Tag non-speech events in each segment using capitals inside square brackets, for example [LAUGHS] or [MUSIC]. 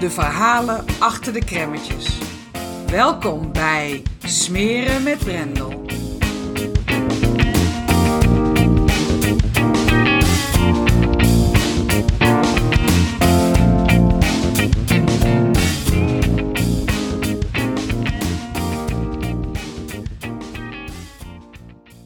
de verhalen achter de kremmetjes. Welkom bij Smeren met Brendel.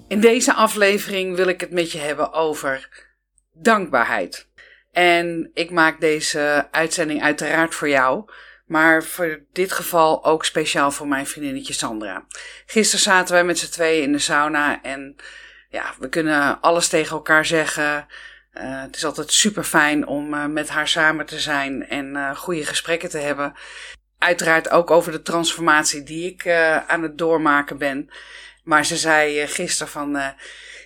In deze aflevering wil ik het met je hebben over dankbaarheid. En ik maak deze uitzending uiteraard voor jou. Maar voor dit geval ook speciaal voor mijn vriendinnetje Sandra. Gisteren zaten wij met z'n tweeën in de sauna. En ja, we kunnen alles tegen elkaar zeggen. Uh, het is altijd super fijn om uh, met haar samen te zijn en uh, goede gesprekken te hebben. Uiteraard ook over de transformatie die ik aan het doormaken ben. Maar ze zei gisteren van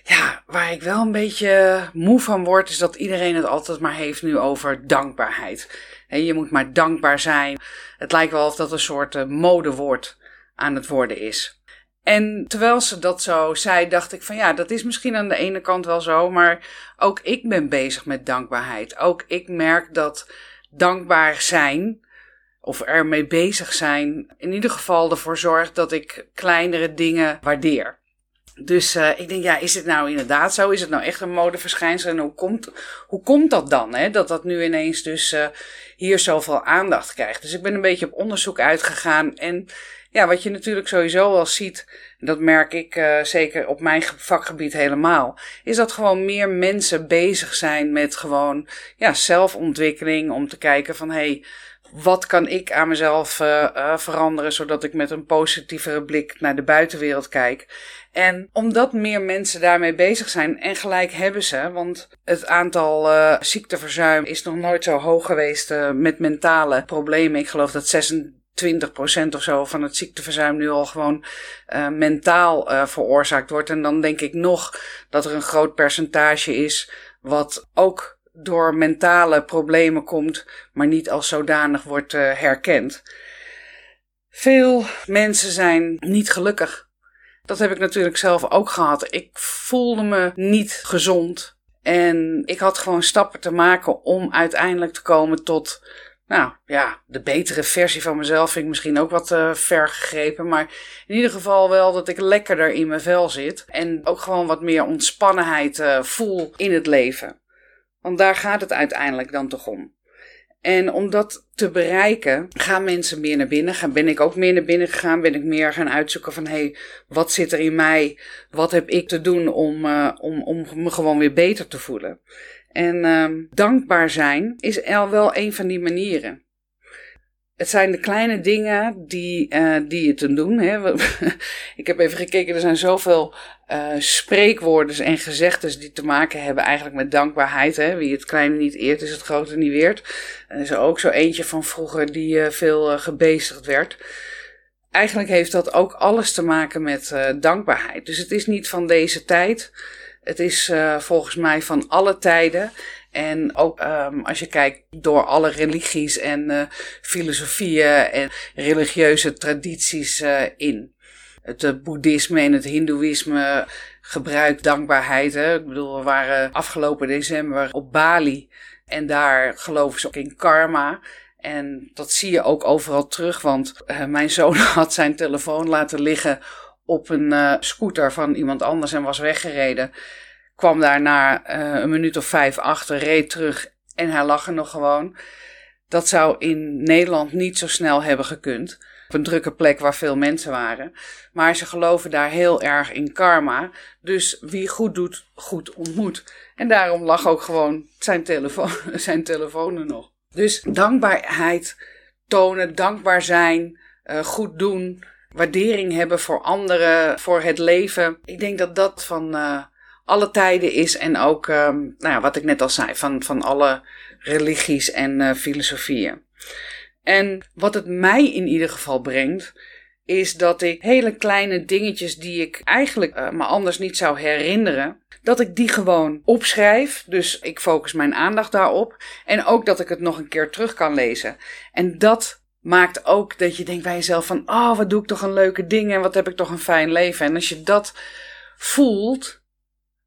ja, waar ik wel een beetje moe van word, is dat iedereen het altijd maar heeft nu over dankbaarheid. En je moet maar dankbaar zijn. Het lijkt wel of dat een soort uh, modewoord aan het worden is. En terwijl ze dat zo zei, dacht ik van ja, dat is misschien aan de ene kant wel zo, maar ook ik ben bezig met dankbaarheid. Ook ik merk dat dankbaar zijn, of ermee bezig zijn, in ieder geval ervoor zorgt dat ik kleinere dingen waardeer. Dus uh, ik denk, ja, is het nou inderdaad zo? Is het nou echt een modeverschijnsel? En hoe komt, hoe komt dat dan, hè? Dat dat nu ineens dus uh, hier zoveel aandacht krijgt. Dus ik ben een beetje op onderzoek uitgegaan. En ja, wat je natuurlijk sowieso wel ziet, dat merk ik uh, zeker op mijn vakgebied helemaal, is dat gewoon meer mensen bezig zijn met gewoon ja, zelfontwikkeling. Om te kijken van, hé, hey, wat kan ik aan mezelf uh, veranderen zodat ik met een positievere blik naar de buitenwereld kijk. En omdat meer mensen daarmee bezig zijn, en gelijk hebben ze, want het aantal uh, ziekteverzuim is nog nooit zo hoog geweest met mentale problemen. Ik geloof dat 26% of zo van het ziekteverzuim nu al gewoon mentaal veroorzaakt wordt. En dan denk ik nog dat er een groot percentage is wat ook door mentale problemen komt, maar niet als zodanig wordt uh, herkend. Veel mensen zijn niet gelukkig. Dat heb ik natuurlijk zelf ook gehad. Ik voelde me niet gezond. En ik had gewoon stappen te maken om uiteindelijk te komen tot, nou ja, de betere versie van mezelf. Vind ik misschien ook wat uh, ver gegrepen. Maar in ieder geval wel dat ik lekkerder in mijn vel zit. En ook gewoon wat meer ontspannenheid uh, voel in het leven. Want daar gaat het uiteindelijk dan toch om. En om dat te bereiken, gaan mensen meer naar binnen. Gaan, ben ik ook meer naar binnen gegaan? Ben ik meer gaan uitzoeken van, hé, hey, wat zit er in mij? Wat heb ik te doen om, uh, om, om me gewoon weer beter te voelen? En uh, dankbaar zijn is wel een van die manieren. Het zijn de kleine dingen die, uh, die je te doen. Hè. [LAUGHS] ik heb even gekeken, er zijn zoveel uh, spreekwoorden en gezegdes die te maken hebben eigenlijk met dankbaarheid. Hè. Wie het kleine niet eert, is het grote niet weert. Er is ook zo eentje van vroeger die uh, veel gebezigd werd. Eigenlijk heeft dat ook alles te maken met dankbaarheid. Dus het is niet van deze tijd. Het is volgens mij van alle tijden. En ook um, als je kijkt door alle religies en uh, filosofieën en religieuze tradities uh, in. Het uh, boeddhisme en het hindoeïsme gebruikt dankbaarheid. Hè? Ik bedoel, we waren afgelopen december op Bali en daar geloven ze ook in karma. En dat zie je ook overal terug, want mijn zoon [LAUGHS] had zijn telefoon laten liggen op een scooter van iemand anders en was weggereden kwam daarna uh, een minuut of vijf achter, reed terug en hij lag er nog gewoon. Dat zou in Nederland niet zo snel hebben gekund. Op een drukke plek waar veel mensen waren. Maar ze geloven daar heel erg in karma. Dus wie goed doet, goed ontmoet. En daarom lag ook gewoon zijn, telefoon, [LAUGHS] zijn telefoon nog. Dus dankbaarheid tonen, dankbaar zijn, uh, goed doen, waardering hebben voor anderen, voor het leven. Ik denk dat dat van uh, alle tijden is en ook, um, nou wat ik net al zei, van, van alle religies en uh, filosofieën. En wat het mij in ieder geval brengt, is dat ik hele kleine dingetjes die ik eigenlijk uh, me anders niet zou herinneren, dat ik die gewoon opschrijf. Dus ik focus mijn aandacht daarop. En ook dat ik het nog een keer terug kan lezen. En dat maakt ook dat je denkt bij jezelf van, oh, wat doe ik toch een leuke ding en wat heb ik toch een fijn leven. En als je dat voelt,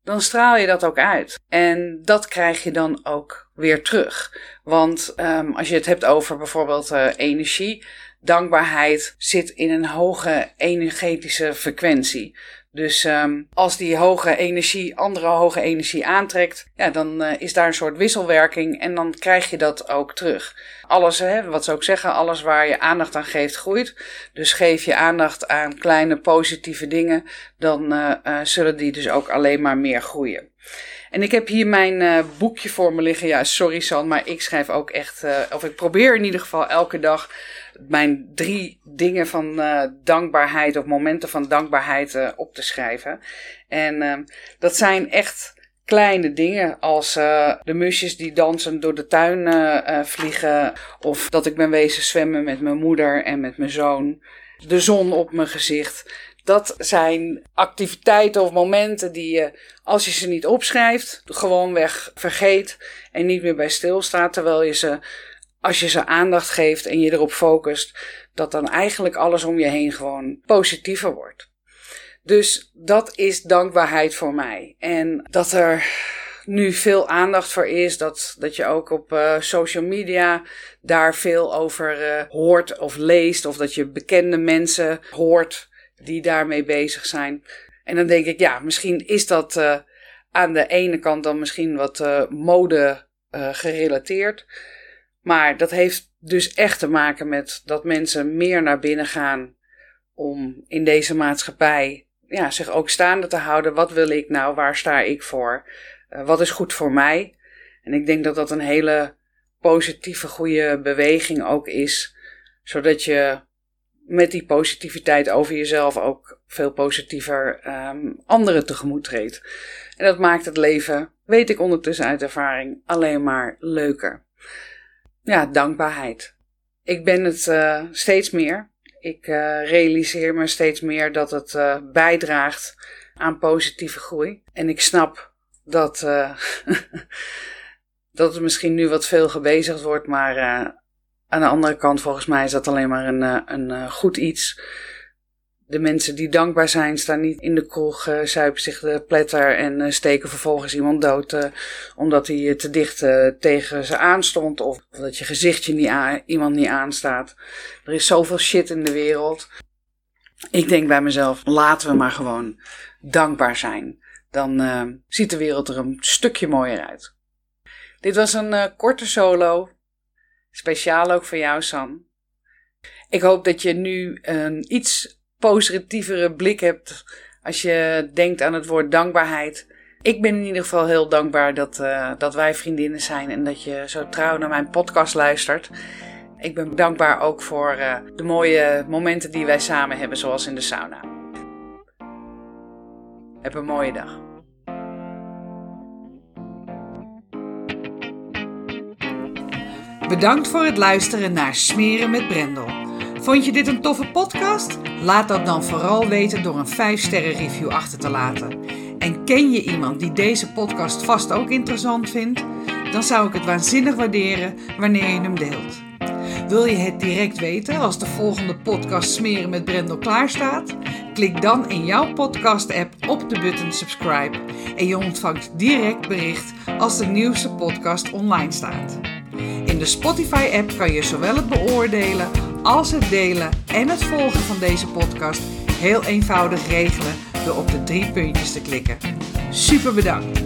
dan straal je dat ook uit. En dat krijg je dan ook weer terug. Want um, als je het hebt over bijvoorbeeld uh, energie, dankbaarheid zit in een hoge energetische frequentie. Dus um, als die hoge energie andere hoge energie aantrekt, ja, dan uh, is daar een soort wisselwerking en dan krijg je dat ook terug. Alles, hè, wat ze ook zeggen, alles waar je aandacht aan geeft, groeit. Dus geef je aandacht aan kleine positieve dingen, dan uh, zullen die dus ook alleen maar meer groeien. En ik heb hier mijn uh, boekje voor me liggen. Ja, sorry San, maar ik schrijf ook echt, uh, of ik probeer in ieder geval elke dag mijn drie dingen van uh, dankbaarheid of momenten van dankbaarheid op te schrijven. En uh, dat zijn echt kleine dingen als de musjes die dansen door de tuin vliegen. Of dat ik ben wezen zwemmen met mijn moeder en met mijn zoon. De zon op mijn gezicht. Dat zijn activiteiten of momenten die je, als je ze niet opschrijft, gewoonweg vergeet en niet meer bij stilstaat. Terwijl je ze als je ze aandacht geeft en je erop focust, dat dan eigenlijk alles om je heen gewoon positiever wordt. Dus dat is dankbaarheid voor mij. En dat er nu veel aandacht voor is, dat, dat je ook op uh, social media daar veel over uh, hoort of leest, of dat je bekende mensen hoort die daarmee bezig zijn. En dan denk ik, ja, misschien is dat uh, aan de ene kant dan misschien wat mode gerelateerd. Maar dat heeft dus echt te maken met dat mensen meer naar binnen gaan om in deze maatschappij ja, zich ook staande te houden. Wat wil ik nou? Waar sta ik voor? Wat is goed voor mij? En ik denk dat dat een hele positieve, goede beweging ook is. Zodat je met die positiviteit over jezelf ook veel positiever um, anderen tegemoet treedt. En dat maakt het leven, weet ik ondertussen uit ervaring, alleen maar leuker ja, dankbaarheid. Ik ben het uh, steeds meer. Ik uh, realiseer me steeds meer dat het uh, bijdraagt aan positieve groei. En ik snap dat, [LAUGHS] dat het misschien nu wat veel gebezigd wordt, maar aan de andere kant, volgens mij, is dat alleen maar een, een goed iets de mensen die dankbaar zijn, staan niet in de kroeg, uh, zuipen zich de pletter en steken vervolgens iemand dood. Omdat hij te dicht tegen ze aanstond. Of dat je gezichtje niet iemand niet aanstaat. Er is zoveel shit in de wereld. Ik denk bij mezelf, laten we maar gewoon dankbaar zijn. Dan ziet de wereld er een stukje mooier uit. Dit was een korte solo. Speciaal ook voor jou, San. Ik hoop dat je nu een iets positievere blik hebt als je denkt aan het woord dankbaarheid. Ik ben in ieder geval heel dankbaar dat, uh, dat wij vriendinnen zijn en dat je zo trouw naar mijn podcast luistert. Ik ben dankbaar ook voor uh, de mooie momenten die wij samen hebben, zoals in de sauna. Heb een mooie dag. Bedankt voor het luisteren naar Smeren met Brendel. Vond je dit een toffe podcast? Laat dat dan vooral weten door een 5-sterren review achter te laten. En ken je iemand die deze podcast vast ook interessant vindt? Dan zou ik het waanzinnig waarderen wanneer je hem deelt. Wil je het direct weten als de volgende podcast Smeren met Brendel klaar staat? Klik dan in jouw podcast-app op de button subscribe en je ontvangt direct bericht als de nieuwste podcast online staat. In de Spotify-app kan je zowel het beoordelen als het delen en het volgen van deze podcast heel eenvoudig regelen door op de drie puntjes te klikken. Super bedankt!